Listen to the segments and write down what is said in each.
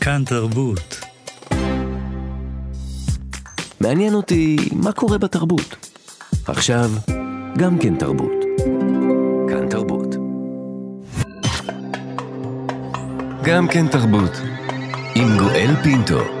כאן תרבות. מעניין אותי מה קורה בתרבות. עכשיו, גם כן תרבות. כאן תרבות. גם כן תרבות. עם גואל פינטו.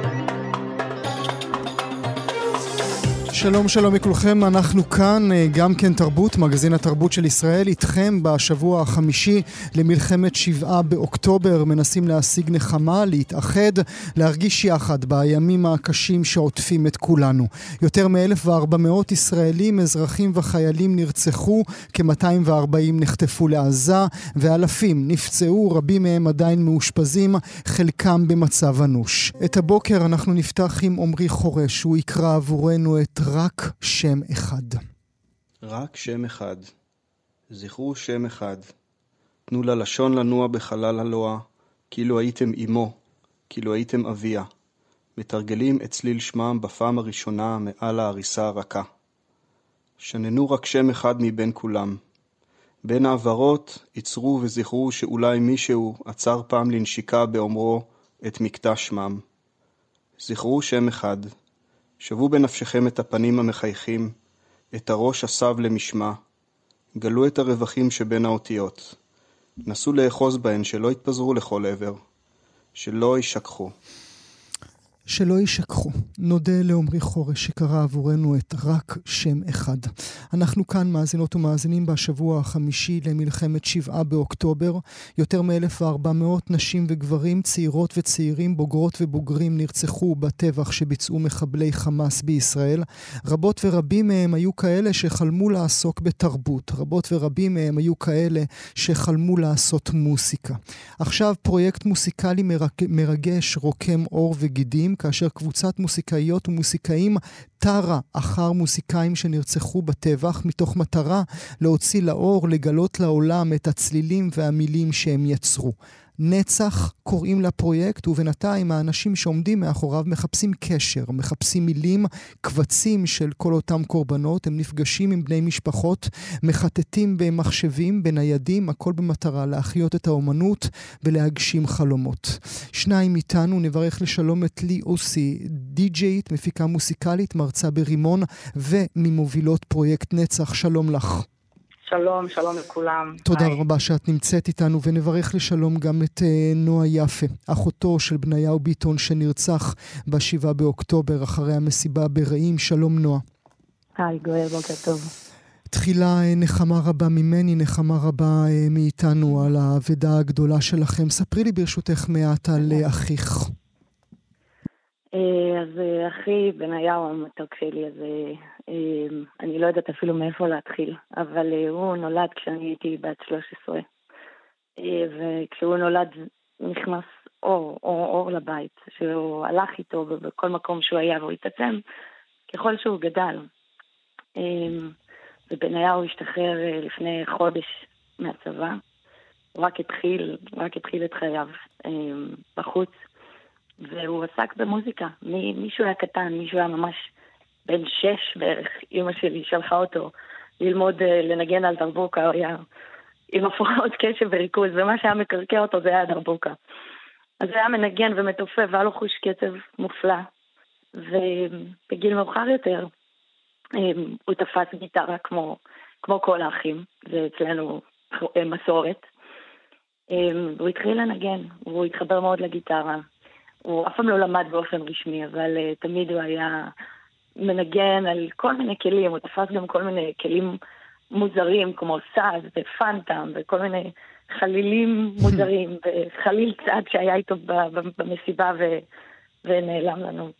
שלום שלום לכולכם, אנחנו כאן, אה, גם כן תרבות, מגזין התרבות של ישראל, איתכם בשבוע החמישי למלחמת שבעה באוקטובר, מנסים להשיג נחמה, להתאחד, להרגיש יחד בימים הקשים שעוטפים את כולנו. יותר מ-1,400 ישראלים, אזרחים וחיילים נרצחו, כ-240 נחטפו לעזה, ואלפים נפצעו, רבים מהם עדיין מאושפזים, חלקם במצב אנוש. את הבוקר אנחנו נפתח עם עמרי חורש, הוא יקרא עבורנו את רק שם אחד. רק שם אחד. זכרו שם אחד. תנו ללשון לנוע בחלל הלוע, כאילו הייתם אמו, כאילו הייתם אביה. מתרגלים את צליל שמם בפעם הראשונה מעל ההריסה הרכה. שננו רק שם אחד מבין כולם. בין העברות ייצרו וזכרו שאולי מישהו עצר פעם לנשיקה באומרו את מקטע שמם. זכרו שם אחד. שוו בנפשכם את הפנים המחייכים, את הראש הסב למשמע, גלו את הרווחים שבין האותיות. נסו לאחוז בהן שלא יתפזרו לכל עבר, שלא יישכחו. שלא יישכחו. נודה לעמרי חורש שקרא עבורנו את רק שם אחד. אנחנו כאן מאזינות ומאזינים בשבוע החמישי למלחמת שבעה באוקטובר. יותר מ-1,400 נשים וגברים, צעירות וצעירים, בוגרות ובוגרים נרצחו בטבח שביצעו מחבלי חמאס בישראל. רבות ורבים מהם היו כאלה שחלמו לעסוק בתרבות. רבות ורבים מהם היו כאלה שחלמו לעשות מוסיקה. עכשיו פרויקט מוסיקלי מרגש רוקם עור וגידים. כאשר קבוצת מוסיקאיות ומוסיקאים טרה אחר מוסיקאים שנרצחו בטבח, מתוך מטרה להוציא לאור, לגלות לעולם את הצלילים והמילים שהם יצרו. נצח קוראים לפרויקט, ובינתיים האנשים שעומדים מאחוריו מחפשים קשר, מחפשים מילים, קבצים של כל אותם קורבנות, הם נפגשים עם בני משפחות, מחטטים במחשבים, בניידים, הכל במטרה להחיות את האומנות ולהגשים חלומות. שניים איתנו, נברך לשלום את לי אוסי, די-ג'יית, מפיקה מוסיקלית, מרצה ברימון וממובילות פרויקט נצח, שלום לך. שלום, שלום לכולם. תודה היי. רבה שאת נמצאת איתנו, ונברך לשלום גם את uh, נועה יפה, אחותו של בניהו ביטון שנרצח ב-7 באוקטובר אחרי המסיבה ברעים. שלום נועה. היי, גואל, בוקר טוב. תחילה אה, נחמה רבה ממני, נחמה רבה uh, מאיתנו על האבדה הגדולה שלכם. ספרי לי ברשותך מעט על אחיך. אז אחי בניהו המתוק שלי, אז אני לא יודעת אפילו מאיפה להתחיל, אבל אה, הוא נולד כשאני הייתי בת 13, אה, וכשהוא נולד נכנס אור, אור, אור לבית, שהוא הלך איתו בכל מקום שהוא היה והוא התעצם ככל שהוא גדל. אמ, ובניהו השתחרר אה, לפני חודש מהצבא, הוא רק התחיל, רק התחיל את חייו אמ, בחוץ, והוא עסק במוזיקה. מישהו היה קטן, מישהו היה ממש בן שש בערך, אימא שלי שלחה אותו ללמוד uh, לנגן על דרבוקה, הוא היה עם הפרעות קשב וריכוז, ומה שהיה מקרקע אותו זה היה דרבוקה. אז הוא היה מנגן ומתופף, והיה לו חוש קצב מופלא. ובגיל מאוחר יותר um, הוא תפס גיטרה כמו, כמו כל האחים, זה אצלנו מסורת. Um, הוא התחיל לנגן, הוא התחבר מאוד לגיטרה. הוא אף פעם לא למד באופן רשמי, אבל תמיד הוא היה מנגן על כל מיני כלים, הוא תפס גם כל מיני כלים מוזרים כמו סאז ופנטם וכל מיני חלילים מוזרים וחליל צד שהיה איתו במסיבה ו... ונעלם לנו.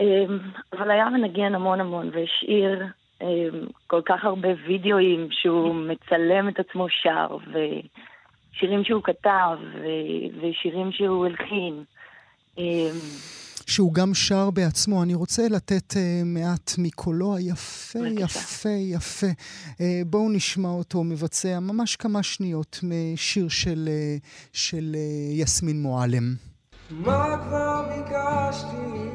אמ, אבל היה מנגן המון המון והשאיר אמ, כל כך הרבה וידאוים שהוא מצלם את עצמו שר ושירים שהוא כתב ושירים שהוא הלחין. שהוא גם שר בעצמו. אני רוצה לתת uh, מעט מקולו היפה, יפה, יפה. Uh, בואו נשמע אותו מבצע ממש כמה שניות משיר של, uh, של uh, יסמין מועלם. מה כבר ביקשתי?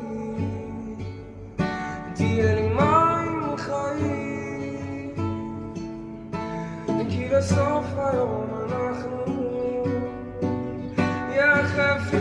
תהיה לי מים חיים, כי בסוף היום אנחנו יחפים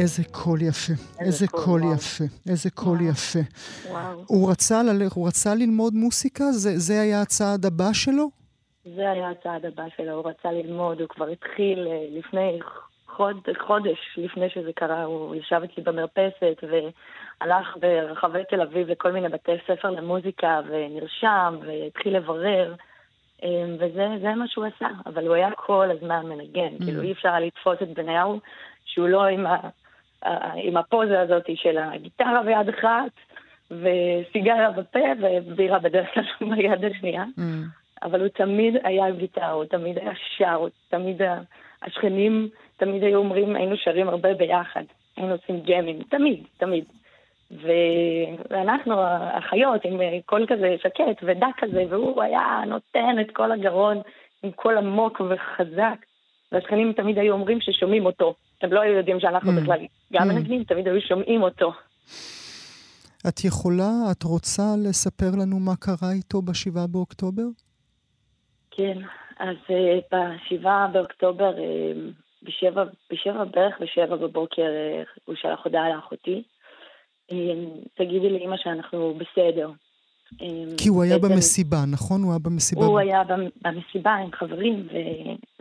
איזה קול יפה, איזה קול. יפה, איזה קול. יפה. וואו. הוא רצה ללכת, הוא רצה ללמוד מוסיקה? זה, זה היה הצעד הבא שלו? זה היה הצעד הבא שלו, הוא רצה ללמוד, הוא כבר התחיל אה, לפני חוד, חודש לפני שזה קרה, הוא ישב אצלי במרפסת והלך ברחבי תל אביב לכל מיני בתי ספר למוזיקה ונרשם והתחיל לברר. אה, וזה זה מה שהוא עשה, אבל הוא היה כל הזמן מנגן, Mm. כאילו אי אפשר היה לתפוס את בניהו שהוא לא עם, ה, עם הפוזה הזאת של הגיטרה ביד אחת וסיגריה בפה ובירה בדרך כלל ביד השנייה. Mm. אבל הוא תמיד היה עם גיטרה, הוא תמיד היה שר, הוא תמיד, השכנים תמיד היו אומרים, היינו שרים הרבה ביחד, היינו עושים ג'מים, תמיד, תמיד. ואנחנו, האחיות, עם קול כזה שקט ודק כזה, והוא היה נותן את כל הגרון עם קול עמוק וחזק, והשכנים תמיד היו אומרים ששומעים אותו. הם לא היו יודעים שאנחנו Mm. בכלל גם Mm. מנגנים, תמיד היו שומעים אותו. את יכולה, את רוצה לספר לנו מה קרה איתו בשבעה באוקטובר? כן, אז uh, בשבעה באוקטובר, uh, בשבע, בשבע, בערך בשבע בבוקר, uh, הוא שלח הודעה לאחותי. Uh, תגידי לאמא שאנחנו בסדר. Uh, כי הוא היה בעצם במסיבה, נכון? הוא היה במסיבה. הוא היה במ- במסיבה עם חברים, ו,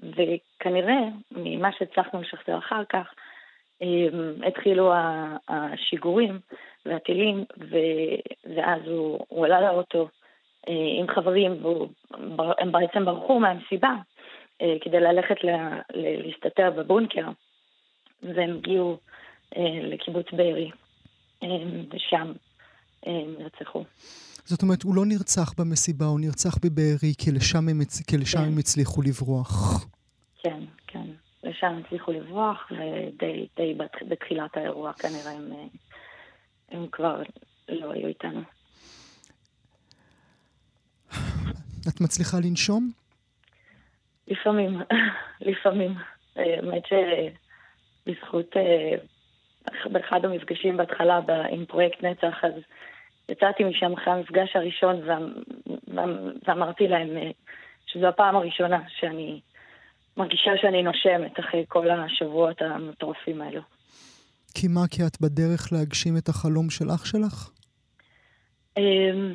וכנראה, ממה שהצלחנו לשחזר אחר כך, התחילו השיגורים והטילים, ו, ואז הוא, הוא עלה לאוטו אה, עם חברים, והם בעצם ברחו מהמסיבה אה, כדי ללכת ל- ל- להסתתר בבונקר, והם הגיעו אה, לקיבוץ בארי, אה, ושם אה, נרצחו. זאת אומרת, הוא לא נרצח במסיבה, הוא נרצח בבארי, כי לשם הם, כי לשם כן. הם הצליחו לברוח. כן, כן. לשם הצליחו לברוח, ודי די בת- בתחילת האירוע כנראה הם, אה, הם כבר לא היו איתנו. את מצליחה לנשום? לפעמים, לפעמים. אה, האמת שבזכות, אה, באחד המפגשים בהתחלה עם פרויקט נצח, אז יצאתי משם אחרי המפגש הראשון ואמ- ואמ- ואמרתי להם אה, שזו הפעם הראשונה שאני מרגישה שאני נושמת אחרי כל השבועות המטורפים האלו. כי מה, כי את בדרך להגשים את החלום של אח שלך? אמ,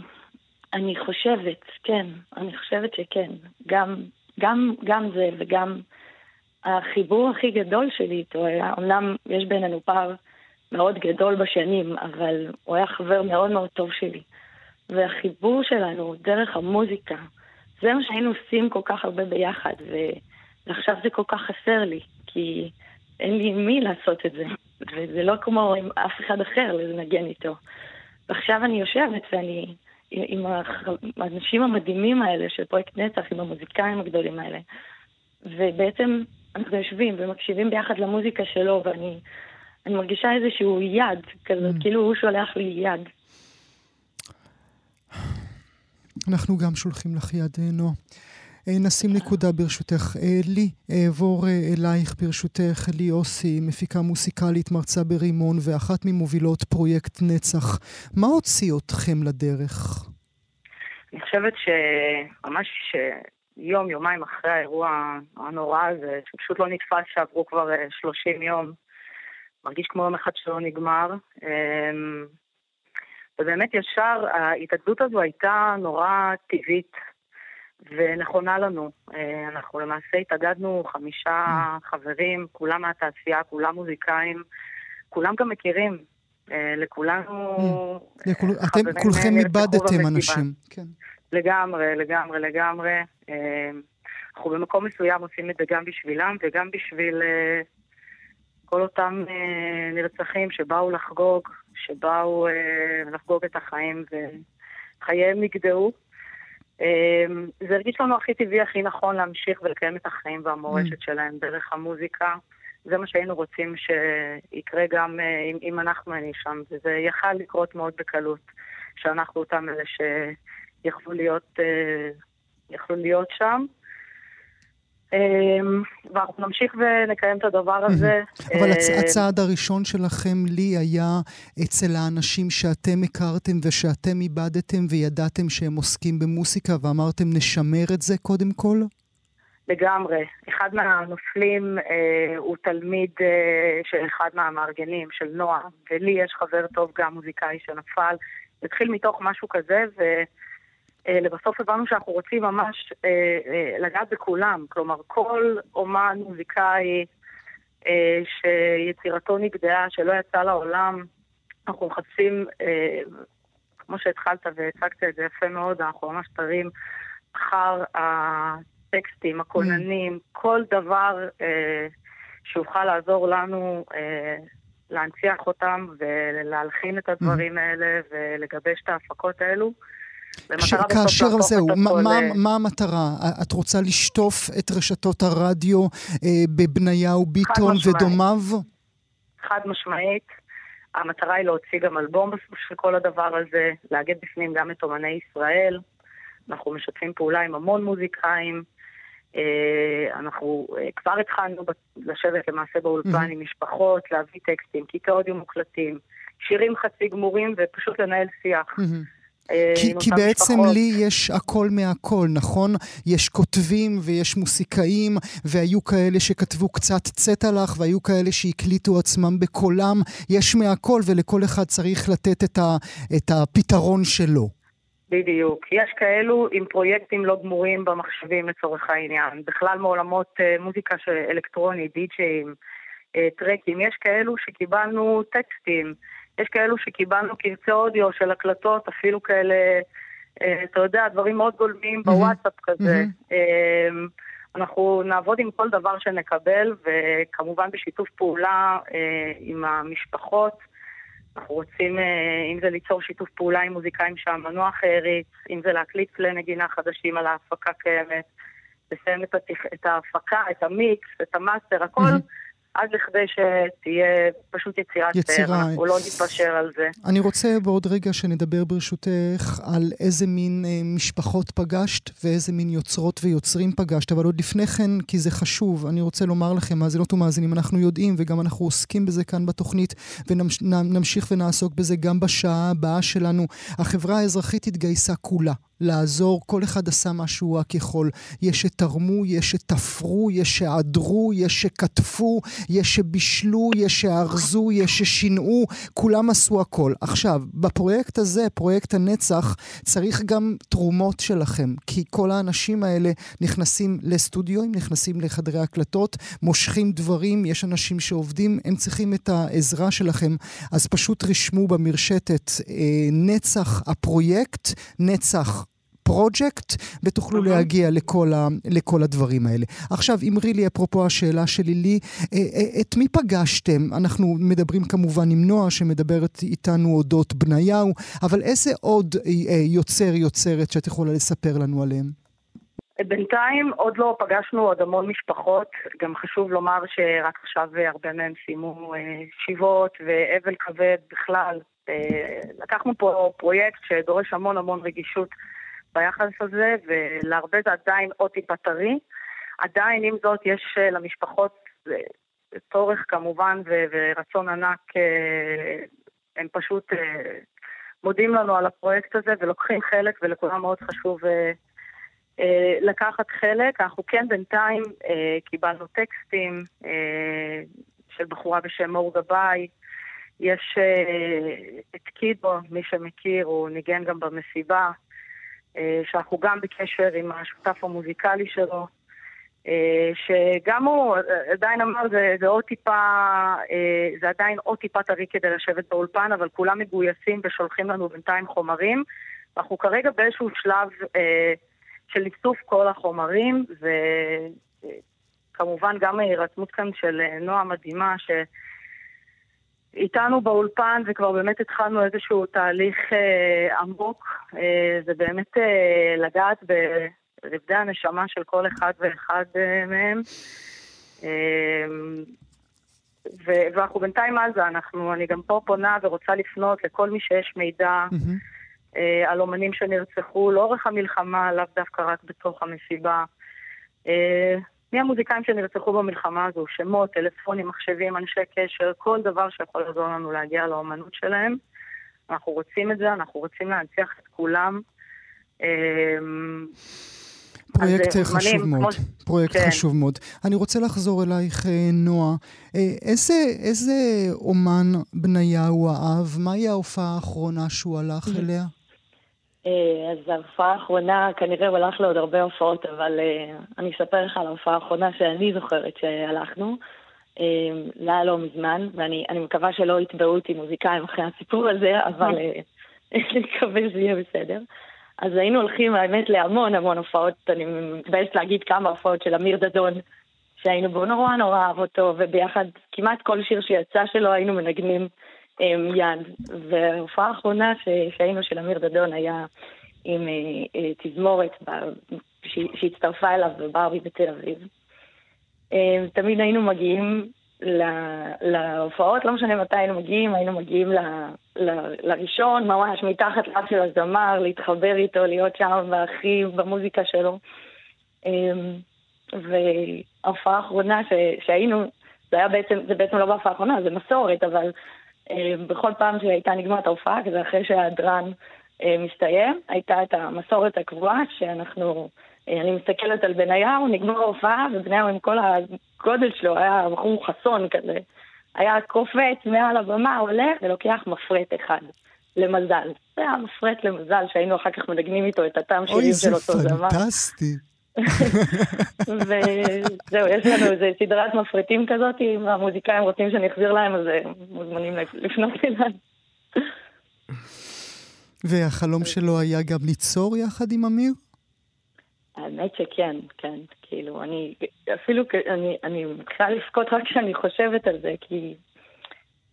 אני חושבת, כן, אני חושבת שכן. גם, גם, גם זה וגם החיבור הכי גדול שלי איתו היה, אמנם יש בינינו פער מאוד גדול בשנים, אבל הוא היה חבר מאוד מאוד טוב שלי. והחיבור שלנו דרך המוזיקה, זה מה שהיינו עושים כל כך הרבה ביחד, ועכשיו זה כל כך חסר לי, כי אין לי מי לעשות את זה, וזה לא כמו עם אף אחד אחר לנגן איתו. ועכשיו אני יושבת ואני עם, האנשים המדהימים האלה של פרויקט נצח, עם המוזיקאים הגדולים האלה, ובעצם אנחנו יושבים ומקשיבים ביחד למוזיקה שלו, ואני אני מרגישה איזשהו יד כזאת, Mm. כאילו הוא שולח לי יד. אנחנו גם שולחים לך יד, אה, נועה. אה, נשים נקודה ברשותך. אה, לי, אעבור אה, אלייך ברשותך, לי אוסי, מפיקה מוסיקלית, מרצה ברימון ואחת ממובילות פרויקט נצח. מה הוציא אתכם לדרך? אני חושבת שממש יום, יומיים אחרי האירוע הנורא הזה, שפשוט לא נתפס שעברו כבר אה, 30 יום, מרגיש כמו יום אחד שלא נגמר. אמ, ובאמת ישר, ההתאגדות הזו הייתה נורא טבעית ונכונה לנו. אה, אנחנו למעשה התאגדנו חמישה חברים, כולם מהתעשייה, כולם מוזיקאים, כולם גם מכירים. אה, לכולנו... לכול- אה, אתם כולכם איבדתם. אנשים. כן. לגמרי, לגמרי, לגמרי. אנחנו במקום מסוים עושים את זה גם בשבילם וגם בשביל כל אותם נרצחים שבאו לחגוג, שבאו לחגוג את החיים וחייהם נגדעו. אה, זה הרגיש לנו הכי טבעי, הכי נכון להמשיך ולקיים את החיים והמורשת שלהם דרך המוזיקה. זה מה שהיינו רוצים שיקרה גם אה, אם, אם אנחנו היינו שם, וזה יכל לקרות מאוד בקלות. שאנחנו אותם אלה שיכלו להיות, יכלו להיות שם. אמ, ואנחנו נמשיך ונקיים את הדבר הזה. אבל אה, הצעד הראשון שלכם לי היה אצל האנשים שאתם הכרתם ושאתם איבדתם וידעתם שהם עוסקים במוסיקה ואמרתם נשמר את זה קודם כל? לגמרי. אחד מהנופלים אה, הוא תלמיד אה, של אחד מהמארגנים, של נועה, ולי יש חבר טוב, גם מוזיקאי שנפל. התחיל מתוך משהו כזה, ו... אה, לבסוף הבנו שאנחנו רוצים ממש אה, אה, לגעת בכולם. כלומר, כל אומן מוזיקאי שיצירתו נגדעה, שלא יצא לעולם, אנחנו מחפשים, כמו שהתחלת והצגת את זה יפה מאוד, אנחנו ממש תרים אחר הטקסטים, הכוננים, mm. כל דבר שיוכל לעזור לנו להנציח אותם ולהלחין את הדברים mm. האלה ולגבש את ההפקות האלו. כאשר זהו, מה, מה, מה המטרה? את רוצה לשטוף את רשתות הרדיו אה, בבניהו ביטון ודומיו? חד משמעית. המטרה היא להוציא גם אלבום של כל הדבר הזה, לאגד בפנים גם את אומני ישראל. אנחנו משתפים פעולה עם המון מוזיקאים. אה, אנחנו אה, כבר התחלנו לשבת למעשה באולפן. עם משפחות, להביא טקסטים, כיתה אודיו מוקלטים, שירים חצי גמורים ופשוט לנהל שיח. אה, כי, כי בעצם משפחות. לי יש הכל מהכל, נכון? יש כותבים ויש מוסיקאים, והיו כאלה שכתבו קצת צטלח, והיו כאלה שהקליטו עצמם בקולם. יש מהכל, ולכל אחד צריך לתת את, ה, את הפתרון שלו. בדיוק. יש כאלו עם פרויקטים לא גמורים במחשבים לצורך העניין. בכלל מעולמות uh, מוזיקה אלקטרונית, די-ג'אים, uh, טרקים. יש כאלו שקיבלנו טקסטים. יש כאלו שקיבלנו קרצי אודיו של הקלטות, אפילו כאלה, אה, אתה יודע, דברים מאוד גולמיים בוואטסאפ כזה. אה, אנחנו נעבוד עם כל דבר שנקבל, וכמובן בשיתוף פעולה אה, עם המשפחות. אנחנו רוצים, אם זה ליצור שיתוף פעולה עם מוזיקאים שהמנוח העריץ, אם זה להקליט כלי נגינה חדשים על ההפקה קיימת, לסיים את, ההפקה, את המיקס, את המאסטר, הכל. Mm-hmm. עד לכדי שתהיה פשוט יצירת יצירה. אנחנו לא נתפשר על זה. אני רוצה בעוד רגע שנדבר ברשותך על איזה מין אה, משפחות פגשת ואיזה מין יוצרות ויוצרים פגשת, אבל עוד לפני כן, כי זה חשוב, אני רוצה לומר לכם, מאזינות ומאזינים, אנחנו יודעים וגם אנחנו עוסקים בזה כאן בתוכנית ונמשיך ונעסוק בזה גם בשעה הבאה שלנו. החברה האזרחית התגייסה כולה. לעזור, כל אחד עשה מה שהוא רק יכול. יש שתרמו, יש שתפרו, יש שעדרו, יש שכתפו, יש שבישלו, יש שארזו, יש ששינעו, כולם עשו הכל. עכשיו, בפרויקט הזה, פרויקט הנצח, צריך גם תרומות שלכם, כי כל האנשים האלה נכנסים לסטודיו, הם נכנסים לחדרי הקלטות, מושכים דברים, יש אנשים שעובדים, הם צריכים את העזרה שלכם, אז פשוט רשמו במרשתת אה, נצח הפרויקט, נצח פרויקט, ותוכלו uh-huh. להגיע לכל, ה, לכל הדברים האלה. עכשיו, אמרי לי, אפרופו השאלה שלי, לי, אה, אה, את מי פגשתם? אנחנו מדברים כמובן עם נועה, שמדברת איתנו אודות בניהו, אבל איזה עוד אה, יוצר, יוצרת שאת יכולה לספר לנו עליהם? בינתיים עוד לא פגשנו עוד המון משפחות, גם חשוב לומר שרק עכשיו הרבה מהם סיימו שיבות ואבל כבד בכלל. לקחנו פה פרויקט שדורש המון המון רגישות ביחס הזה, ולהרבה זה עדיין עוד טיפה טרי. עדיין, עם זאת, יש אה, למשפחות אה, צורך כמובן ורצון ענק, אה, הם פשוט מודים לנו על הפרויקט הזה ולוקחים חלק, ולכולם מאוד חשוב לקחת חלק. אנחנו כן בינתיים קיבלנו טקסטים של בחורה בשם מור גבאי. יש את קידו, מי שמכיר, הוא ניגן גם במסיבה. אה, שאנחנו גם בקשר עם השותף המוזיקלי שלו, אה, שגם הוא עדיין אמר, זה, זה עוד טיפה, אה, זה עדיין עוד טיפה טרי כדי לשבת באולפן, אבל כולם מגויסים ושולחים לנו בינתיים חומרים. אנחנו כרגע באיזשהו שלב של איסוף כל החומרים, וכמובן גם ההירתמות כאן של נועה מדהימה, ש... איתנו באולפן וכבר באמת התחלנו איזשהו תהליך אה, עמוק. אה, זה באמת אה, לגעת ברבדי הנשמה של כל אחד ואחד אה, מהם. אה, ו- ואנחנו בינתיים על זה, אנחנו, אני גם פה פונה ורוצה לפנות לכל מי שיש מידע. Mm-hmm. אה, על אומנים שנרצחו לאורך המלחמה, לאו דווקא רק בתוך המסיבה. אה, מי המוזיקאים שנרצחו במלחמה הזו? שמות, טלפונים, מחשבים, אנשי קשר, כל דבר שיכול לעזור לנו להגיע לאומנות שלהם. אנחנו רוצים את זה, אנחנו רוצים להנציח את כולם. אה, פרויקט אה, חשוב אומנים, מאוד, כמו- פרויקט כן. חשוב מאוד. אני רוצה לחזור אלייך, אה, נועה. אה, איזה, איזה אומן בניהו אהב? מהי ההופעה האחרונה שהוא הלך אליה? אה, אז ההופעה האחרונה, כנראה הוא הלך לעוד הרבה הופעות, אבל אה, אני אספר לך על ההופעה האחרונה שאני זוכרת שהלכנו. אה, זה היה לא מזמן, ואני אני מקווה שלא יתבעו אותי מוזיקאים אחרי הסיפור הזה, אבל אני מקווה שזה יהיה בסדר. אז היינו הולכים, האמת, להמון המון הופעות, אני מתביישת להגיד כמה הופעות של אמיר דדון, שהיינו בו נורא נורא אהב אותו, וביחד כמעט כל שיר שיצא שלו היינו מנגנים אה, מיד. וההופעה האחרונה שהיינו של אמיר דדון היה עם אה, אה, תזמורת שהצטרפה אליו בברבי בתל אביב. אה, תמיד היינו מגיעים להופעות, לא משנה מתי היינו מגיעים, היינו מגיעים ל- ל- לראשון, ממש מתחת לאף של הזמר, להתחבר איתו, להיות שם והכי במוזיקה שלו. וההופעה האחרונה ש- שהיינו, זה היה בעצם, זה בעצם לא בהופעה האחרונה, זה מסורת, אבל בכל פעם שהייתה נגמרת ההופעה, כזה אחרי שהדרן אה, מסתיים, הייתה את המסורת הקבועה שאנחנו, אה, אני מסתכלת על בניהו, נגמר ההופעה, ובניהו עם כל הגודל שלו היה בחור חסון כזה. היה קופץ מעל הבמה, הולך ולוקח מפרט אחד. למזל. זה היה מפרט למזל שהיינו אחר כך מנגנים איתו את הטעם אוי, זה של אותו זמר. פנטסטי. וזהו, יש לנו איזה סדרת מפרטים כזאת, אם המוזיקאים רוצים שאני אחזיר להם, אז הם מוזמנים לפנות אליי. והחלום שלו היה גם ליצור יחד עם אמיר? האמת שכן, כן. כאילו, אני אפילו, אני, אני מתחילה לבכות רק כשאני חושבת על זה, כי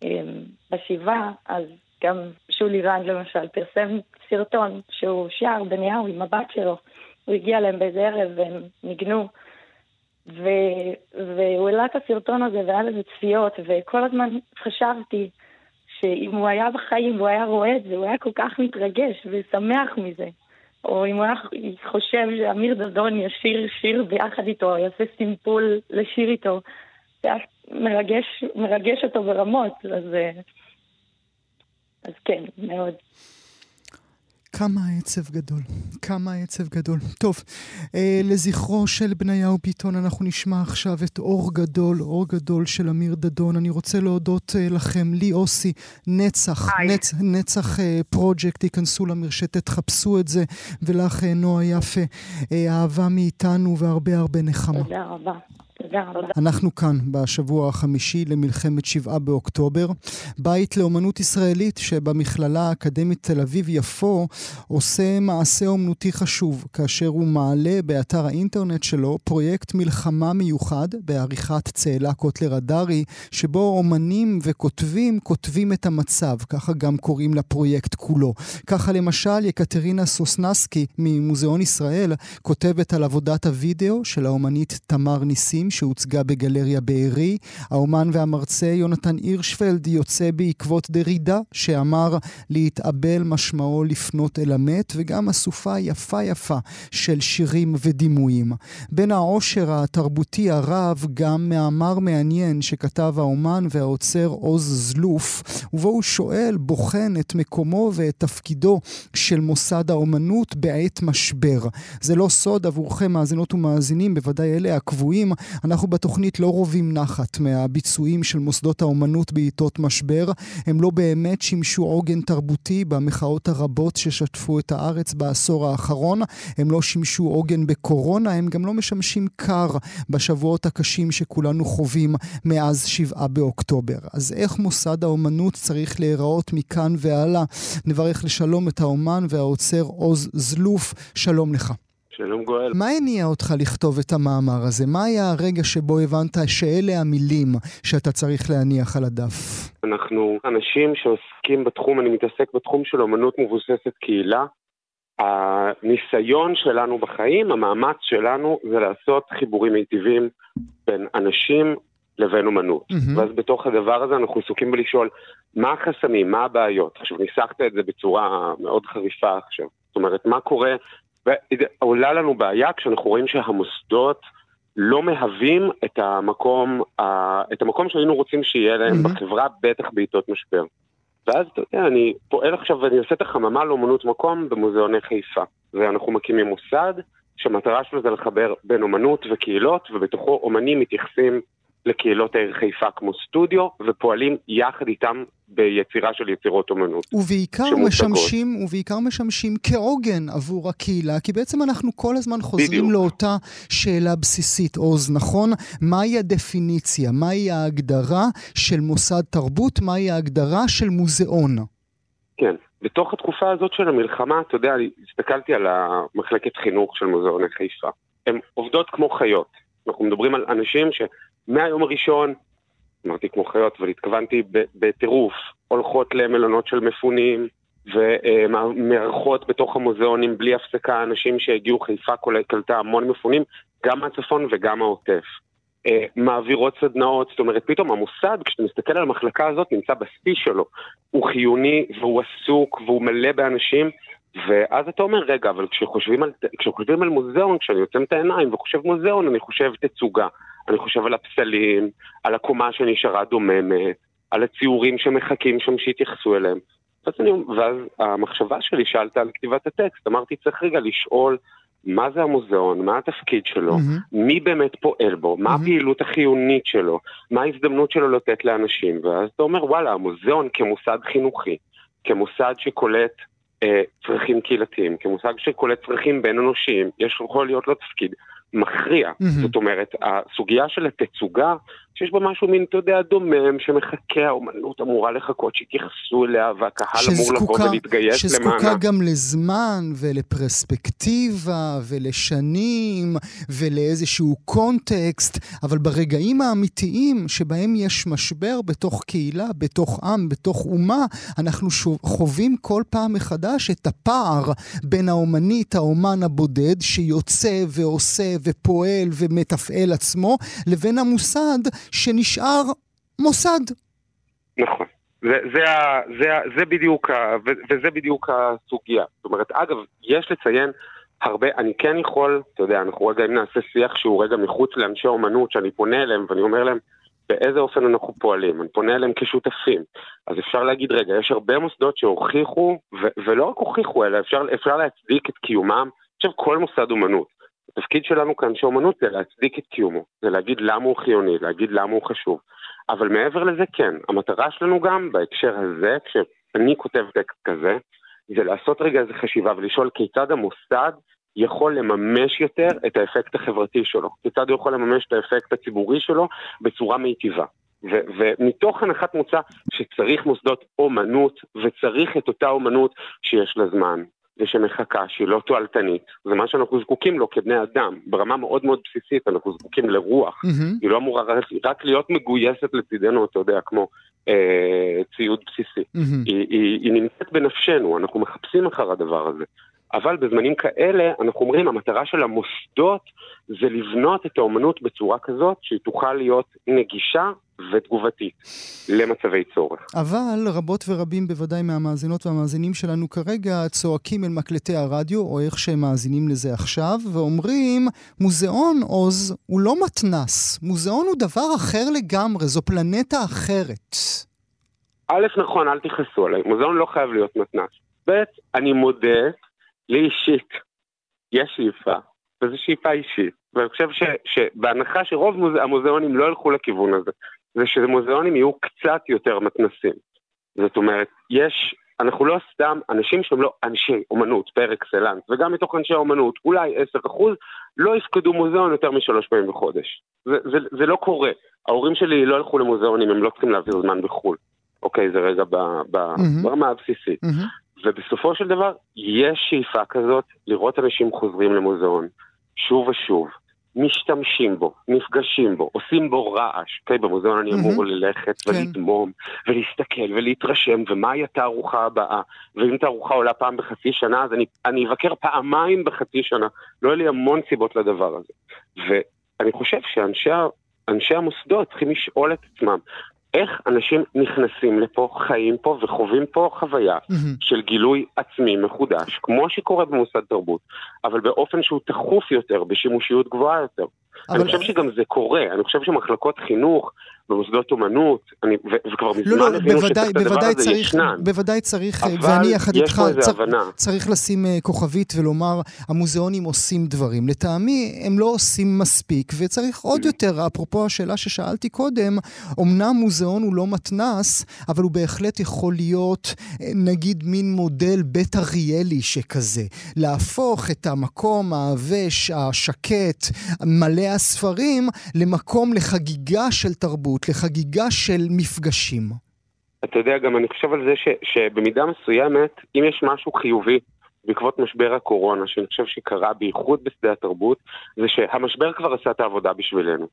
אמ, בשבעה, אז גם שולי רנד למשל פרסם סרטון שהוא שר בניהו עם הבת שלו. הוא הגיע אליהם באיזה ערב והם ניגנו. ו... והוא העלה את הסרטון הזה והיה לזה צפיות, וכל הזמן חשבתי שאם הוא היה בחיים והוא היה רואה את זה, הוא היה כל כך מתרגש ושמח מזה. או אם הוא היה חושב שאמיר דדון ישיר שיר ביחד איתו, יעשה סימפול לשיר איתו, זה היה מרגש, מרגש אותו ברמות, אז, אה, אז כן, מאוד. כמה עצב גדול, כמה עצב גדול. טוב, אה, לזכרו של בניהו ביטון אנחנו נשמע עכשיו את אור גדול, אור גדול של אמיר דדון. אני רוצה להודות אה, לכם, לי אוסי, נצח. נצ, נצח אה, פרויקט, תיכנסו למרשתת, חפשו את זה, ולך אה, נועה יפה, אה, אהבה מאיתנו והרבה הרבה נחמה. תודה רבה. תודה. אנחנו כאן בשבוע החמישי למלחמת שבעה באוקטובר, בית לאומנות ישראלית שבמכללה האקדמית תל אביב-יפו עושה מעשה אומנותי חשוב, כאשר הוא מעלה באתר האינטרנט שלו פרויקט מלחמה מיוחד בעריכת צאלה קוטלר הדרי, שבו אומנים וכותבים כותבים את המצב, ככה גם קוראים לפרויקט כולו. ככה למשל יקטרינה סוסנסקי ממוזיאון ישראל כותבת על עבודת הוידאו של האומנית תמר ניסים שהוצגה בגלריה בארי. האומן והמרצה יונתן הירשפלד יוצא בעקבות דרידה שאמר להתאבל משמעו לפנות אל המת וגם אסופה יפה יפה של שירים ודימויים. בין העושר התרבותי הרב גם מאמר מעניין שכתב האומן והעוצר עוז זלוף ובו הוא שואל, בוחן את מקומו ואת תפקידו של מוסד האומנות בעת משבר. זה לא סוד עבורכם מאזינות ומאזינים, בוודאי אלה הקבועים. אנחנו בתוכנית לא רובים נחת מהביצועים של מוסדות האומנות בעיתות משבר. הם לא באמת שימשו עוגן תרבותי במחאות הרבות ששטפו את הארץ בעשור האחרון. הם לא שימשו עוגן בקורונה, הם גם לא משמשים קר בשבועות הקשים שכולנו חווים מאז שבעה באוקטובר. אז איך מוסד האומנות צריך להיראות מכאן והלאה? נברך לשלום את האומן והעוצר עוז זלוף. שלום לך. שלום גואל. מה הניע אותך לכתוב את המאמר הזה? מה היה הרגע שבו הבנת שאלה המילים שאתה צריך להניח על הדף? אנחנו אנשים שעוסקים בתחום, אני מתעסק בתחום של אומנות מבוססת קהילה. הניסיון שלנו בחיים, המאמץ שלנו, זה לעשות חיבורים מיטיבים בין אנשים לבין אומנות. מהמם. ואז בתוך הדבר הזה אנחנו עסוקים בלשאול מה החסמים, מה הבעיות. עכשיו, ניסחת את זה בצורה מאוד חריפה עכשיו. זאת אומרת, מה קורה, ועולה לנו בעיה כשאנחנו רואים שהמוסדות לא מהווים את המקום, את המקום שהיינו רוצים שיהיה להם מהמם. בחברה, בטח בעיתות משבר. ואז, אתה יודע, אני פועל עכשיו ואני עושה את החממה לאומנות מקום במוזיאוני חיפה. ואנחנו מקימים מוסד שהמטרה שלו זה לחבר בין אומנות וקהילות, ובתוכו אומנים מתייחסים לקהילות העיר חיפה כמו סטודיו, ופועלים יחד איתם ביצירה של יצירות אומנות. ובעיקר. משמשים, ובעיקר משמשים כעוגן עבור הקהילה, כי בעצם אנחנו כל הזמן חוזרים בדיוק. לאותה שאלה בסיסית, עוז, נכון? מהי הדפיניציה, מהי ההגדרה של מוסד תרבות, מהי ההגדרה של מוזיאון? כן. בתוך התקופה הזאת של המלחמה, אתה יודע, אני הסתכלתי על המחלקת חינוך של מוזיאוני חיפה. הן עובדות כמו חיות. אנחנו מדברים על אנשים שמהיום הראשון, אמרתי כמו חיות, אבל התכוונתי בטירוף, הולכות למלונות של מפונים, ומארחות בתוך המוזיאונים בלי הפסקה אנשים שהגיעו, חיפה קלטה המון מפונים, גם מהצפון וגם מהעוטף. אה, מעבירות סדנאות, זאת אומרת, פתאום המוסד, כשאתה מסתכל על המחלקה הזאת, נמצא בשיא שלו. הוא חיוני והוא עסוק והוא מלא באנשים, ואז אתה אומר, רגע, אבל כשחושבים על, כשחושבים על מוזיאון, כשאני עוצם את העיניים וחושב מוזיאון, אני חושב תצוגה. אני חושב על הפסלים, על הקומה שנשארה דוממת, על הציורים שמחכים שם שיתייחסו אליהם. ואז, אני, ואז המחשבה שלי, שאלת על כתיבת הטקסט, אמרתי, צריך רגע לשאול מה זה המוזיאון, מה התפקיד שלו, מהמם. מי באמת פועל בו, מה מהמם. הפעילות החיונית שלו, מה ההזדמנות שלו לתת לאנשים, ואז אתה אומר, וואלה, המוזיאון כמוסד חינוכי, כמוסד שקולט אה, צרכים קהילתיים, כמוסד שקולט צרכים בין אנושיים, יש יכול להיות לו תפקיד מכריע. מהמם. זאת אומרת, הסוגיה של התצוגה, שיש בה משהו מין, אתה יודע, דומם, שמחכה, האומנות אמורה לחכות שיתייחסו אליה, והקהל אמור לבוא שזקוקה- ולהתגייס שזקוקה למענה. גם לזמן ולפרספקטיבה ולשנים ולאיזשהו קונטקסט, אבל ברגעים האמיתיים שבהם יש משבר בתוך קהילה, בתוך עם, בתוך אומה, אנחנו שוב, חווים כל פעם מחדש את הפער בין האומנית, האומן הבודד, שיוצא ועושה ופועל ומתפעל עצמו, לבין המוסד שנשאר מוסד. נכון. זה, זה, זה, זה בדיוק, וזה בדיוק הסוגיה. זאת אומרת, אגב, יש לציין הרבה, אני כן יכול, אתה יודע, אנחנו רגע אם נעשה שיח שהוא רגע מחוץ לאנשי אומנות, שאני פונה אליהם ואני אומר להם, באיזה אופן אנחנו פועלים, אני פונה אליהם כשותפים. אז אפשר להגיד, רגע, יש הרבה מוסדות שהוכיחו, ו- ולא רק הוכיחו, אלא אפשר, אפשר להצדיק את קיומם. עכשיו, כל מוסד אומנות. התפקיד שלנו כאנשי אומנות זה להצדיק את קיומו, זה להגיד למה הוא חיוני, להגיד למה הוא חשוב. אבל מעבר לזה, כן, המטרה שלנו גם בהקשר הזה, כשאני כותב טקסט כזה, זה לעשות רגע איזו חשיבה ולשאול כיצד המוסד יכול לממש יותר את האפקט החברתי שלו, כיצד הוא יכול לממש את האפקט הציבורי שלו בצורה מיטיבה. ו- ומתוך הנחת מוצא שצריך מוסדות אומנות, וצריך את אותה אומנות שיש לה זמן, ושמחכה, שהיא לא תועלתנית. זה מה שאנחנו זקוקים לו כבני אדם. ברמה מאוד מאוד בסיסית אנחנו זקוקים לרוח. מהמם. היא לא אמורה רק, רק להיות מגויסת לצידנו, אתה יודע, כמו אה, ציוד בסיסי. מהמם. היא, היא, היא נמצאת בנפשנו, אנחנו מחפשים אחר הדבר הזה. אבל בזמנים כאלה, אנחנו אומרים, המטרה של המוסדות זה לבנות את האומנות בצורה כזאת שהיא תוכל להיות נגישה ותגובתית למצבי צורך. אבל רבות ורבים בוודאי מהמאזינות והמאזינים שלנו כרגע צועקים אל מקלטי הרדיו, או איך שהם מאזינים לזה עכשיו, ואומרים, מוזיאון עוז הוא לא מתנס, מוזיאון הוא דבר אחר לגמרי, זו פלנטה אחרת. א', נכון, אל תכעסו עליי, מוזיאון לא חייב להיות מתנ"ס. ב', אני מודה, לי אישית, יש שאיפה, וזו שאיפה אישית. ואני חושב ש, שבהנחה שרוב מוז... המוזיאונים לא ילכו לכיוון הזה, זה שמוזיאונים יהיו קצת יותר מתנסים. זאת אומרת, יש, אנחנו לא סתם אנשים שהם לא אנשי אומנות פר אקסלנס, וגם מתוך אנשי האומנות, אולי 10% לא יפקדו מוזיאון יותר משלוש פעמים בחודש. זה, זה, זה לא קורה. ההורים שלי לא ילכו למוזיאונים, הם לא צריכים להעביר זמן בחו"ל. אוקיי, זה רגע ב, ב, מהמם. ברמה הבסיסית. מהמם. ובסופו של דבר, יש שאיפה כזאת לראות אנשים חוזרים למוזיאון, שוב ושוב, משתמשים בו, נפגשים בו, עושים בו רעש. אוקיי, במוזיאון אני אמור מהמם. ללכת כן. ולדמום, ולהסתכל ולהתרשם, ומהי התערוכה הבאה. ואם תערוכה עולה פעם בחצי שנה, אז אני, אני אבקר פעמיים בחצי שנה. לא יהיו לי המון סיבות לדבר הזה. ואני חושב שאנשי אנשי המוסדות צריכים לשאול את עצמם, איך אנשים נכנסים לפה, חיים פה וחווים פה חוויה mm-hmm. של גילוי עצמי מחודש, כמו שקורה במוסד תרבות, אבל באופן שהוא תכוף יותר, בשימושיות גבוהה יותר. אבל... אני חושב שגם זה קורה, אני חושב שמחלקות חינוך במוסדות אומנות, אני, ו, וכבר מזמן לא, לא, בוודאי, בוודאי צריך, ישנן. בוודאי צריך, ואני יחד איתך, צר, צריך לשים uh, כוכבית ולומר, המוזיאונים עושים דברים. לטעמי, הם לא עושים מספיק, וצריך עוד יותר, אפרופו השאלה ששאלתי קודם, אמנם מוזיאון הוא לא מתנס, אבל הוא בהחלט יכול להיות, אה, נגיד, מין מודל בית אריאלי שכזה. להפוך את המקום העבש, השקט, מלא הספרים, למקום לחגיגה של. תרבות, לחגיגה של מפגשים. אתה יודע, גם אני חושב על זה ש, שבמידה מסוימת, אם יש משהו חיובי בעקבות משבר הקורונה, שאני חושב שקרה בייחוד בשדה התרבות, זה שהמשבר כבר עשה את העבודה בשבילנו.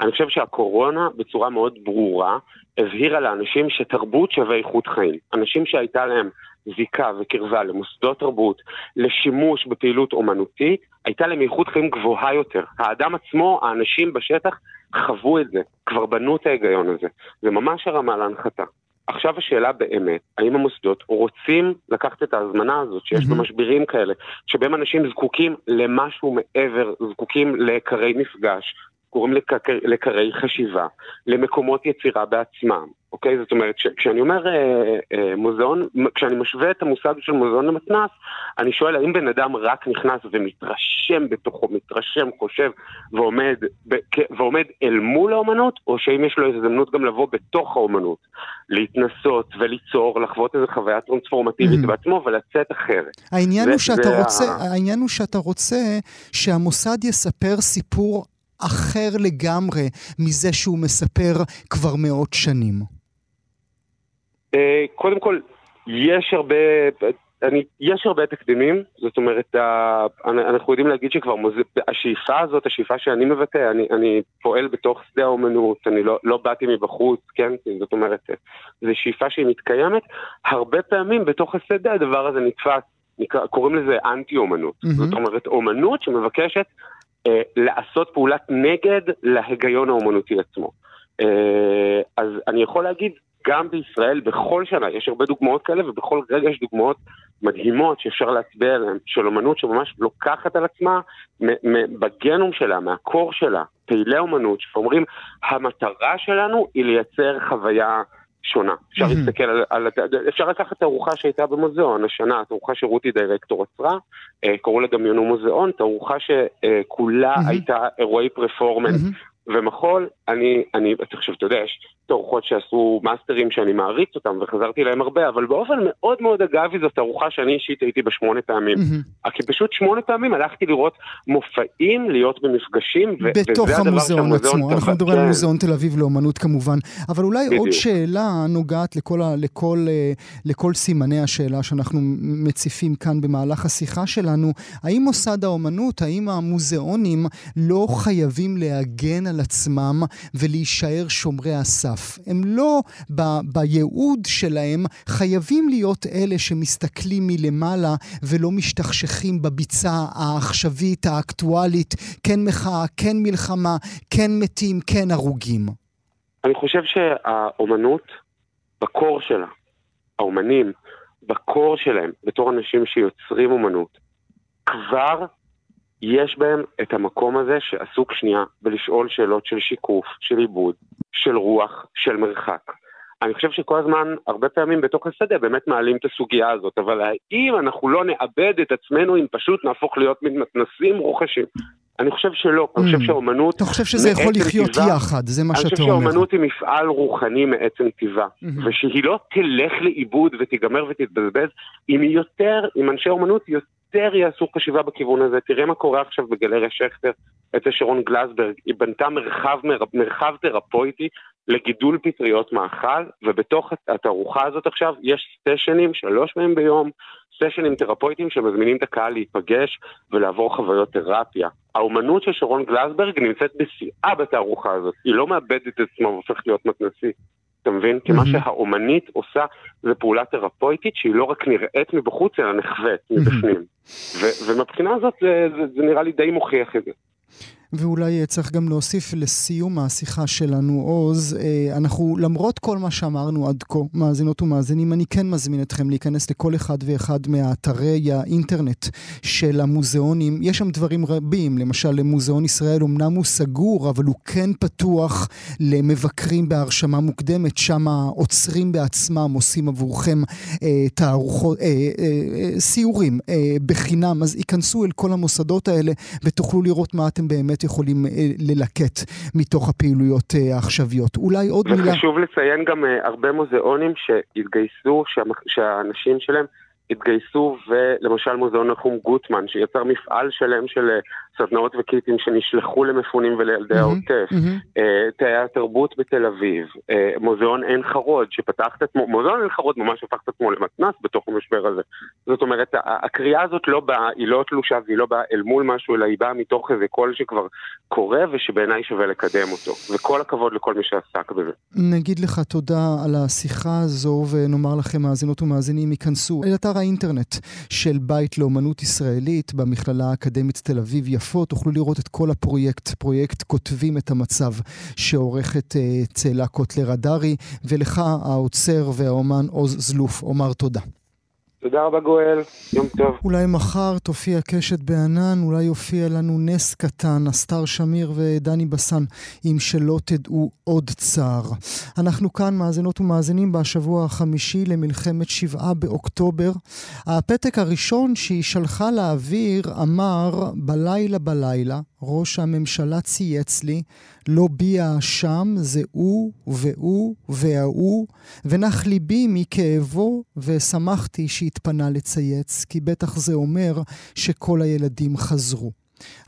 אני חושב שהקורונה בצורה מאוד ברורה הבהירה לאנשים שתרבות שווה איכות חיים. אנשים שהייתה להם זיקה וקרבה למוסדות תרבות, לשימוש בפעילות אומנותית, הייתה להם איכות חיים גבוהה יותר. האדם עצמו, האנשים בשטח, חוו את זה, כבר בנו את ההיגיון הזה. זה ממש הרמה להנחתה. עכשיו השאלה באמת, האם המוסדות רוצים לקחת את ההזמנה הזאת שיש mm-hmm. במשברים כאלה, שבהם אנשים זקוקים למשהו מעבר, זקוקים לעיקרי מפגש, קוראים לקרי חשיבה, למקומות יצירה בעצמם, אוקיי? זאת אומרת, כשאני אומר אה, אה, מוזיאון, כשאני משווה את המושג של מוזיאון למתנ"ס, אני שואל האם בן אדם רק נכנס ומתרשם בתוכו, מתרשם, חושב ועומד, ב, ועומד אל מול האומנות, או שאם יש לו הזדמנות גם לבוא בתוך האומנות, להתנסות וליצור, לחוות איזו חוויה טרנספורמטיבית mm-hmm. בעצמו ולצאת אחרת. העניין, זה, הוא שאתה רוצה, ה... העניין הוא שאתה רוצה שהמוסד יספר סיפור אחר לגמרי מזה שהוא מספר כבר מאות שנים? אה, קודם כל, יש הרבה... אני, יש הרבה תקדימים, זאת אומרת, אנחנו יודעים להגיד שכבר. השאיפה הזאת, השאיפה שאני מבטא, אני, אני פועל בתוך שדה האומנות, אני לא, לא באתי מבחוץ, כן? זאת אומרת, זו שאיפה שהיא מתקיימת. הרבה פעמים בתוך השדה הדבר הזה נתפס, נקרא, קוראים לזה אנטי-אומנות. Mm-hmm. זאת אומרת, אומנות שמבקשת לעשות פעולת נגד להיגיון האומנותי עצמו. אה, אז אני יכול להגיד, גם בישראל, בכל שנה, יש הרבה דוגמאות כאלה, ובכל רגע יש דוגמאות מדהימות שאפשר להצביע עליהן, של אומנות שממש לוקחת על עצמה בגנום שלה, מהקור שלה, פעילי אומנות, שאומרים, המטרה שלנו היא לייצר חוויה שונה. אפשר mm-hmm. להסתכל על, על... אפשר לקחת את הארוחה שהייתה במוזיאון השנה, תערוכה שרותי דירקטור עצרה, אה, קראו לה גם יונו מוזיאון, תערוכה שכולה mm-hmm. הייתה אירועי פרפורמנס. Mm-hmm. ומחול, אני, אני, עכשיו, אתה יודע, יש תערוכות שעשו מאסטרים שאני מעריץ אותם וחזרתי להם הרבה, אבל באופן מאוד מאוד אגבי זאת תערוכה שאני אישית הייתי בשמונה פעמים. Mm-hmm. כי פשוט שמונה פעמים הלכתי לראות מופעים, להיות במפגשים, ו- בתוך המוזיאון עצמו, אנחנו מדברים על כן. מוזיאון תל אביב לאומנות כמובן, אבל אולי בדיוק. עוד שאלה נוגעת לכל, ה, לכל, אה, לכל סימני השאלה שאנחנו מציפים כאן במהלך השיחה שלנו, האם מוסד האומנות, האם המוזיאונים לא חייבים להגן על עצמם ולהישאר שומרי הסף. הם לא ב- בייעוד שלהם חייבים להיות אלה שמסתכלים מלמעלה ולא משתכשכים בביצה העכשווית, האקטואלית, כן מחאה, כן מלחמה, כן מתים, כן הרוגים. אני חושב שהאומנות, בקור שלה, האומנים, בקור שלהם, בתור אנשים שיוצרים אומנות, כבר יש בהם את המקום הזה שעסוק שנייה בלשאול שאלות של שיקוף, של עיבוד, של רוח, של מרחק. אני חושב שכל הזמן, הרבה פעמים בתוך השדה באמת מעלים את הסוגיה הזאת, אבל האם אנחנו לא נאבד את עצמנו אם פשוט נהפוך להיות מתנסים רוכשים? אני חושב שלא, אני חושב mm. שהאומנות... אתה חושב שזה יכול לחיות יחד, זה מה שאתה אומר. אני חושב שהאומנות היא מפעל רוחני מעצם טבעה, mm-hmm. ושהיא לא תלך לאיבוד ותיגמר ותתבזבז, אם היא יותר, אם אנשי אומנות יותר יעשו חשיבה בכיוון הזה. תראה מה קורה עכשיו בגלריה שכטר אצל שרון גלסברג, היא בנתה מרחב, מרחב תרפויטי לגידול פטריות מאכל, ובתוך התערוכה הזאת עכשיו יש סטיישנים שלוש פעמים ביום, סשנים תרפויטיים שמזמינים את הקהל להיפגש ולעבור חוויות תרפיה. האומנות של שרון גלסברג נמצאת בשיאה בתערוכה הזאת, היא לא מאבדת את עצמה והופכת להיות מתנשיא. אתה מבין? כי מה שהאומנית עושה זה פעולה תרפויטית שהיא לא רק נראית מבחוץ אלא נחווית מבפנים. ומבחינה הזאת זה, זה, זה נראה לי די מוכיח את זה. ואולי צריך גם להוסיף לסיום השיחה שלנו, עוז, אנחנו למרות כל מה שאמרנו עד כה, מאזינות ומאזינים, אני כן מזמין אתכם להיכנס לכל אחד ואחד מאתרי האינטרנט של המוזיאונים. יש שם דברים רבים, למשל למוזיאון ישראל אמנם הוא סגור, אבל הוא כן פתוח למבקרים בהרשמה מוקדמת, שם העוצרים בעצמם עושים עבורכם אה, תערוכות, אה, אה, אה, סיורים אה, בחינם, אז ייכנסו אל כל המוסדות האלה ותוכלו לראות מה אתם באמת יכולים אה, ללקט מתוך הפעילויות אה, העכשוויות. אולי עוד וחשוב מילה... וחשוב לציין גם אה, הרבה מוזיאונים שהתגייסו, שהאנשים שלהם התגייסו, ולמשל מוזיאון נחום גוטמן, שיצר מפעל שלם של סדנאות וקיטים שנשלחו למפונים ולילדי העוטף, אה, תאי התרבות בתל אביב, אה, מוזיאון עין חרוד, שפתח את עצמו, מוזיאון עין חרוד ממש הפך את עצמו למתנ"ס בתוך המשבר הזה. זאת אומרת, הקריאה הזאת לא באה, היא לא תלושה והיא לא באה אל מול משהו, אלא היא באה מתוך איזה קול שכבר קורה ושבעיניי שווה לקדם אותו. וכל הכבוד לכל מי שעסק בזה. נגיד לך תודה על השיחה הזו, ונאמר לכם, מאזינות ומאזינים, ייכנסו אל אתר האינטרנט של בית לאומנות ישראלית במכללה האקדמית תל אביב-יפו. תוכלו לראות את כל הפרויקט, פרויקט כותבים את המצב שעורכת uh, צאלה קוטלר הדרי, ולך האוצר והאומן עוז זלוף, אומר תודה. תודה רבה גואל, יום טוב. אולי מחר תופיע קשת בענן, אולי יופיע לנו נס קטן, אסתר שמיר ודני בסן, אם שלא תדעו עוד צער. אנחנו כאן, מאזינות ומאזינים, בשבוע החמישי למלחמת שבעה באוקטובר. הפתק הראשון שהיא שלחה לאוויר אמר, בלילה בלילה, ראש הממשלה צייץ לי, לא בי האשם, זה הוא והוא וההוא, ונח ליבי מכאבו, ושמחתי שהתפנה לצייץ, כי בטח זה אומר שכל הילדים חזרו.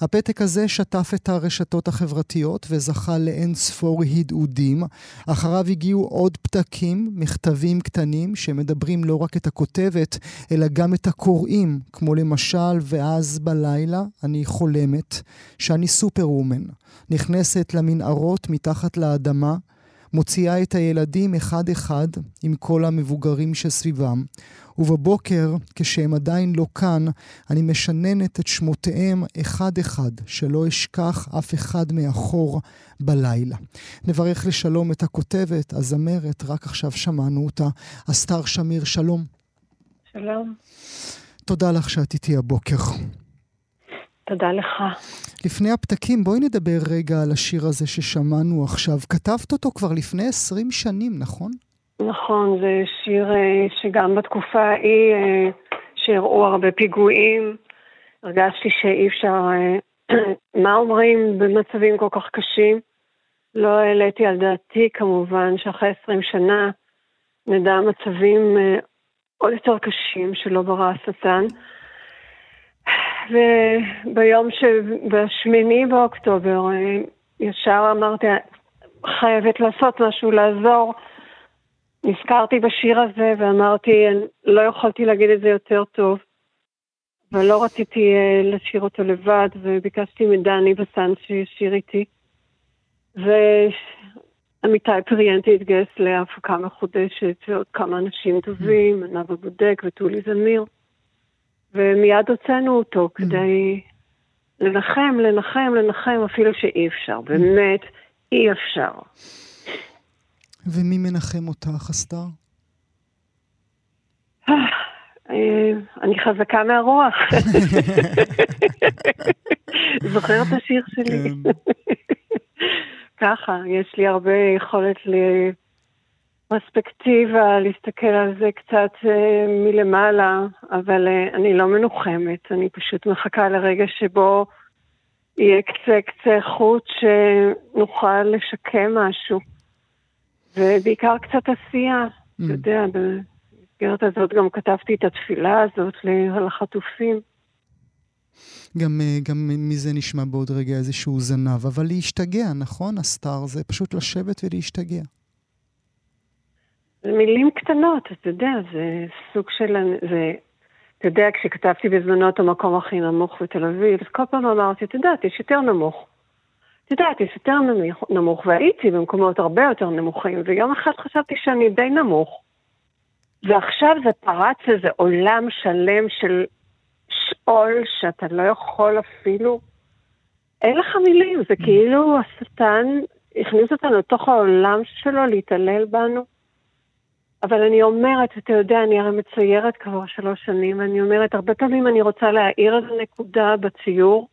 הפתק הזה שטף את הרשתות החברתיות וזכה לאין ספור הדהודים. אחריו הגיעו עוד פתקים, מכתבים קטנים, שמדברים לא רק את הכותבת, אלא גם את הקוראים, כמו למשל, ואז בלילה אני חולמת שאני סופר-וומן. נכנסת למנהרות מתחת לאדמה, מוציאה את הילדים אחד-אחד עם כל המבוגרים שסביבם, ובבוקר, כשהם עדיין לא כאן, אני משננת את שמותיהם אחד-אחד, שלא אשכח אף אחד מאחור בלילה. נברך לשלום את הכותבת, הזמרת, רק עכשיו שמענו אותה, אסתר שמיר, שלום. שלום. תודה לך שאת איתי הבוקר. תודה לך. לפני הפתקים, בואי נדבר רגע על השיר הזה ששמענו עכשיו. כתבת אותו כבר לפני 20 שנים, נכון? נכון, זה שיר אה, שגם בתקופה ההיא, אה, שהראו הרבה פיגועים, הרגשתי שאי אפשר, אה, מה אומרים במצבים כל כך קשים? לא העליתי על דעתי כמובן שאחרי 20 שנה נדע מצבים עוד יותר קשים שלא ברא השטן. וביום שבשמיני באוקטובר ישר אמרתי, חייבת לעשות משהו, לעזור. נזכרתי בשיר הזה ואמרתי, לא יכולתי להגיד את זה יותר טוב, ולא רציתי uh, לשיר אותו לבד, וביקשתי מדני בסן שישיר איתי. ועמיתי פריאנטי התגייס להפקה מחודשת, ועוד כמה אנשים טובים, ענב הבודק וטולי זמיר, ומיד הוצאנו אותו כדי לנחם, לנחם, לנחם, אפילו שאי אפשר, באמת אי אפשר. ומי מנחם אותך, אסתר? אה, אני חזקה מהרוח. זוכר את השיר שלי? כן. ככה, יש לי הרבה יכולת לפרספקטיבה, להסתכל על זה קצת אה, מלמעלה, אבל אה, אני לא מנוחמת, אני פשוט מחכה לרגע שבו יהיה קצה קצה חוט שנוכל לשקם משהו. ובעיקר קצת עשייה. Mm. אתה יודע, במסגרת הזאת גם כתבתי את התפילה הזאת לחטופים. גם, אה, גם מזה נשמע בעוד רגע איזשהו זנב, אבל להשתגע, נכון, הסטאר? זה פשוט לשבת ולהשתגע. זה מילים קטנות, אתה יודע, זה סוג של... זה, אתה יודע, כשכתבתי בזמנו את המקום הכי נמוך בתל אביב, אז כל פעם אמרתי, אתה יודע, יש יותר נמוך. יודעת, יש יותר נמוך, והייתי במקומות הרבה יותר נמוכים, ויום אחד חשבתי שאני די נמוך. ועכשיו זה פרץ איזה עולם שלם של שאול שאתה לא יכול אפילו אין לך מילים, זה כאילו השטן הכניס אותנו לתוך העולם שלו להתעלל בנו. אבל אני אומרת, אתה יודע, אני הרי מציירת כבר שלוש שנים, ואני אומרת, הרבה פעמים אני רוצה להעיר איזה נקודה בציור,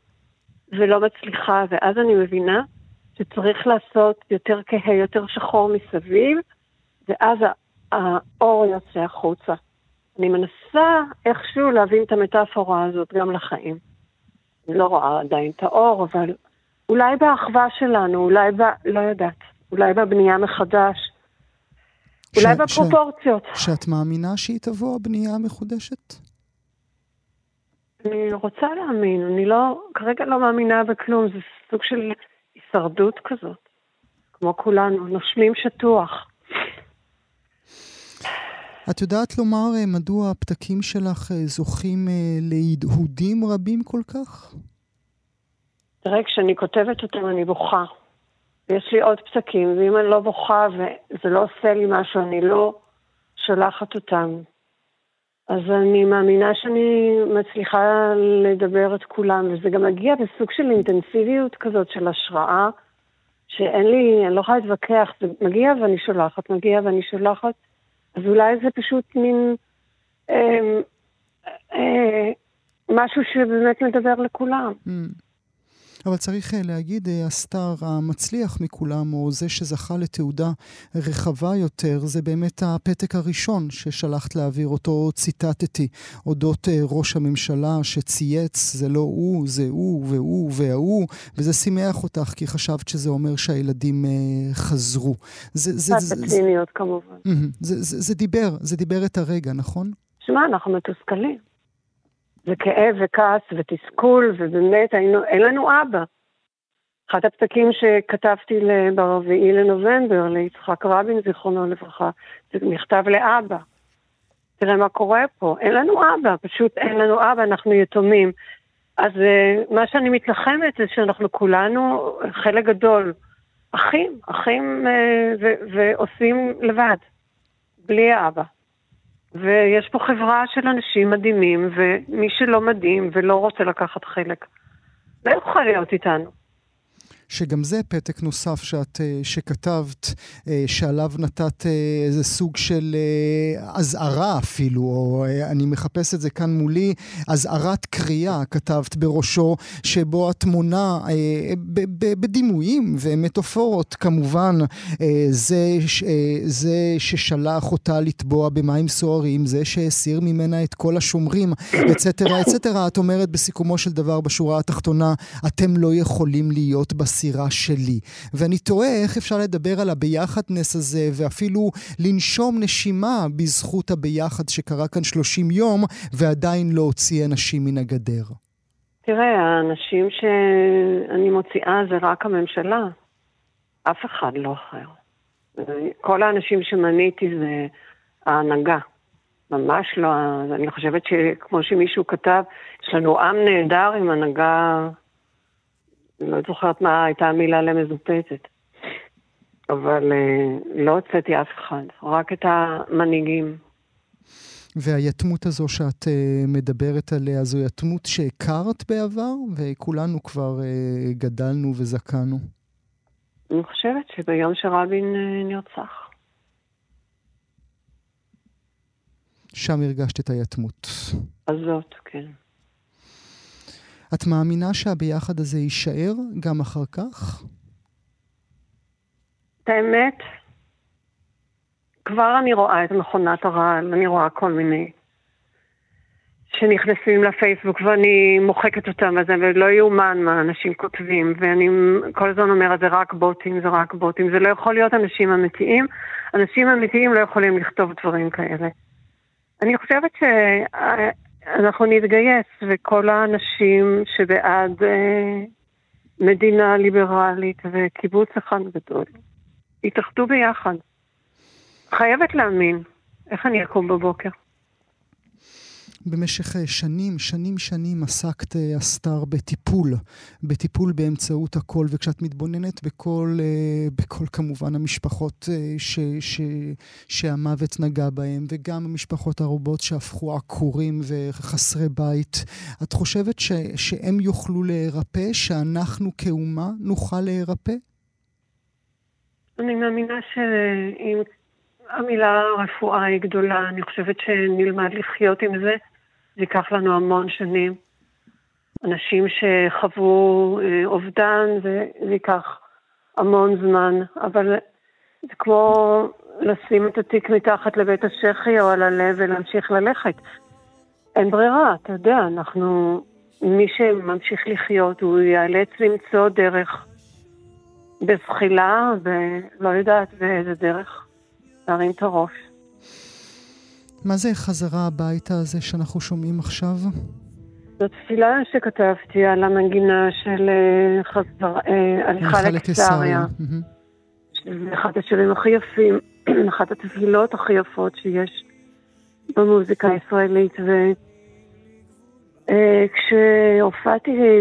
ולא מצליחה, ואז אני מבינה שצריך לעשות יותר כהה, יותר שחור מסביב, ואז האור יוצא החוצה. אני מנסה איכשהו להבין את המטאפורה הזאת גם לחיים. אני לא רואה עדיין את האור, אבל אולי באחווה שלנו, אולי ב... לא יודעת, אולי בבנייה מחדש. אולי ש, בפרופורציות. ש, שאת מאמינה שהיא תבוא, הבנייה המחודשת? אני רוצה להאמין, אני לא, כרגע לא מאמינה בכלום, זה סוג של הישרדות כזאת. כמו כולנו, נושמים שטוח. את יודעת לומר אה, מדוע הפתקים שלך אה, זוכים אה, להדהודים רבים כל כך? תראה, כשאני כותבת אותם אני בוכה. ויש לי עוד פתקים, ואם אני לא בוכה וזה לא עושה לי משהו, אני לא שולחת אותם. אז אני מאמינה שאני מצליחה לדבר את כולם, וזה גם מגיע בסוג של אינטנסיביות כזאת של השראה, שאין לי, אני לא יכולה להתווכח, זה מגיע ואני שולחת, מגיע ואני שולחת, אז אולי זה פשוט מין אה, אה, משהו שבאמת מדבר לכולם. Mm. אבל צריך אה, להגיד, אה, הסטאר המצליח מכולם, או זה שזכה לתעודה רחבה יותר, זה באמת הפתק הראשון ששלחת להעביר, אותו ציטטתי, אודות אה, ראש הממשלה שצייץ, זה לא הוא, זה הוא והוא וההוא, וזה שימח אותך, כי חשבת שזה אומר שהילדים חזרו. זה, זה, זה, כמובן. זה, זה, זה דיבר, זה דיבר את הרגע, נכון? שמע, אנחנו מתוסכלים. וכאב וכעס ותסכול, ובאמת היינו, אין לנו אבא. אחד הפתקים שכתבתי ברביעי לנובמבר ליצחק רבין, זיכרונו לברכה, זה מכתב לאבא. תראה מה קורה פה, אין לנו אבא, פשוט אין לנו אבא, אנחנו יתומים. אז uh, מה שאני מתלחמת זה שאנחנו כולנו, חלק גדול, אחים, אחים uh, ועושים לבד, בלי האבא. ויש פה חברה של אנשים מדהימים, ומי שלא מדהים ולא רוצה לקחת חלק, לא יוכל להיות איתנו. שגם זה פתק נוסף שאת, אה, שכתבת, אה, שעליו נתת אה, איזה סוג של אזהרה אפילו, או אני מחפש את זה כאן מולי, אזהרת קריאה כתבת בראשו, שבו התמונה בדימויים ומטאפורות כמובן, זה, זה ששלח אותה לטבוע במים סוערים, זה שהסיר ממנה את כל השומרים, אצטרה, אצטרה, את אומרת בסיכומו של דבר בשורה התחתונה, אתם לא יכולים להיות בס... הסירה שלי. ואני תוהה איך אפשר לדבר על הביחדנס הזה, ואפילו לנשום נשימה בזכות הביחד שקרה כאן 30 יום, ועדיין לא הוציא אנשים מן הגדר. תראה, האנשים שאני מוציאה זה רק הממשלה. אף אחד לא אחר. כל האנשים שמניתי זה ההנהגה. ממש לא, אני חושבת שכמו שמישהו כתב, יש לנו עם נהדר עם הנהגה אני לא זוכרת מה הייתה המילה למזופתת. אבל אה, לא הוצאתי אף אחד, רק את המנהיגים. והיתמות הזו שאת uh, מדברת עליה, זו יתמות שהכרת בעבר, וכולנו כבר uh, גדלנו וזקנו. אני חושבת שביום שרבין נרצח. שם הרגשת את היתמות. הזאת, כן. את מאמינה שהביחד הזה יישאר גם אחר כך? האמת, כבר אני רואה את מכונת הרעל, אני רואה כל מיני שנכנסים לפייסבוק ואני מוחקת אותם, אז זה לא יאומן מה אנשים כותבים, ואני כל הזמן אומרת, זה רק בוטים, זה רק בוטים, זה לא יכול להיות אנשים אמיתיים. אנשים אמיתיים לא יכולים לכתוב דברים כאלה. אני חושבת ש... אנחנו נתגייס, וכל האנשים שבעד אה, מדינה ליברלית וקיבוץ אחד גדול, יתאחדו ביחד. חייבת להאמין. איך אני אקום בבוקר? במשך אה, שנים, שנים שנים עסקת, אה, אסתר, בטיפול, בטיפול באמצעות הקול, וכשאת מתבוננת בכל, אה, בכל כמובן המשפחות ש, ש, שהמוות נגע בהם, וגם המשפחות הרבות שהפכו עקורים וחסרי בית, את חושבת ש, שהם יוכלו להירפא, שאנחנו כאומה נוכל להירפא? אני מאמינה שאם המילה רפואה היא גדולה, אני חושבת שנלמד לחיות עם זה. זה ייקח לנו המון שנים. אנשים שחוו אה, אובדן, זה, זה ייקח המון זמן, אבל זה כמו לשים את התיק מתחת לבית השחי או על הלב ולהמשיך ללכת. אין ברירה, אתה יודע, אנחנו, מי שממשיך לחיות, הוא ייאלץ למצוא דרך בזחילה, ולא יודעת באיזה דרך, להרים את הראש. מה זה חזרה הביתה הזה שאנחנו שומעים עכשיו? זו תפילה שכתבתי על המנגינה של חזר, הליכה לקיסריה. זה אחד השירים הכי יפים, אחת התפילות הכי יפות שיש במוזיקה הישראלית. וכשהופעתי אה,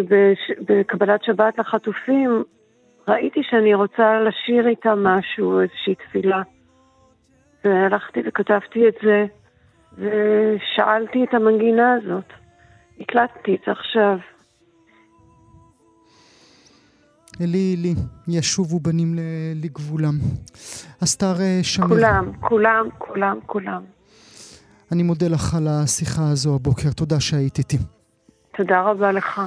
בקבלת שבת לחטופים, ראיתי שאני רוצה לשיר איתם משהו, איזושהי תפילה. והלכתי וכתבתי את זה, ושאלתי את המנגינה הזאת. הקלטתי את זה עכשיו. אלי אלי, ישובו בנים לגבולם. אסתר אה, שמיר. כולם, כולם, כולם, כולם. אני מודה לך על השיחה הזו הבוקר, תודה שהיית איתי. תודה רבה לך.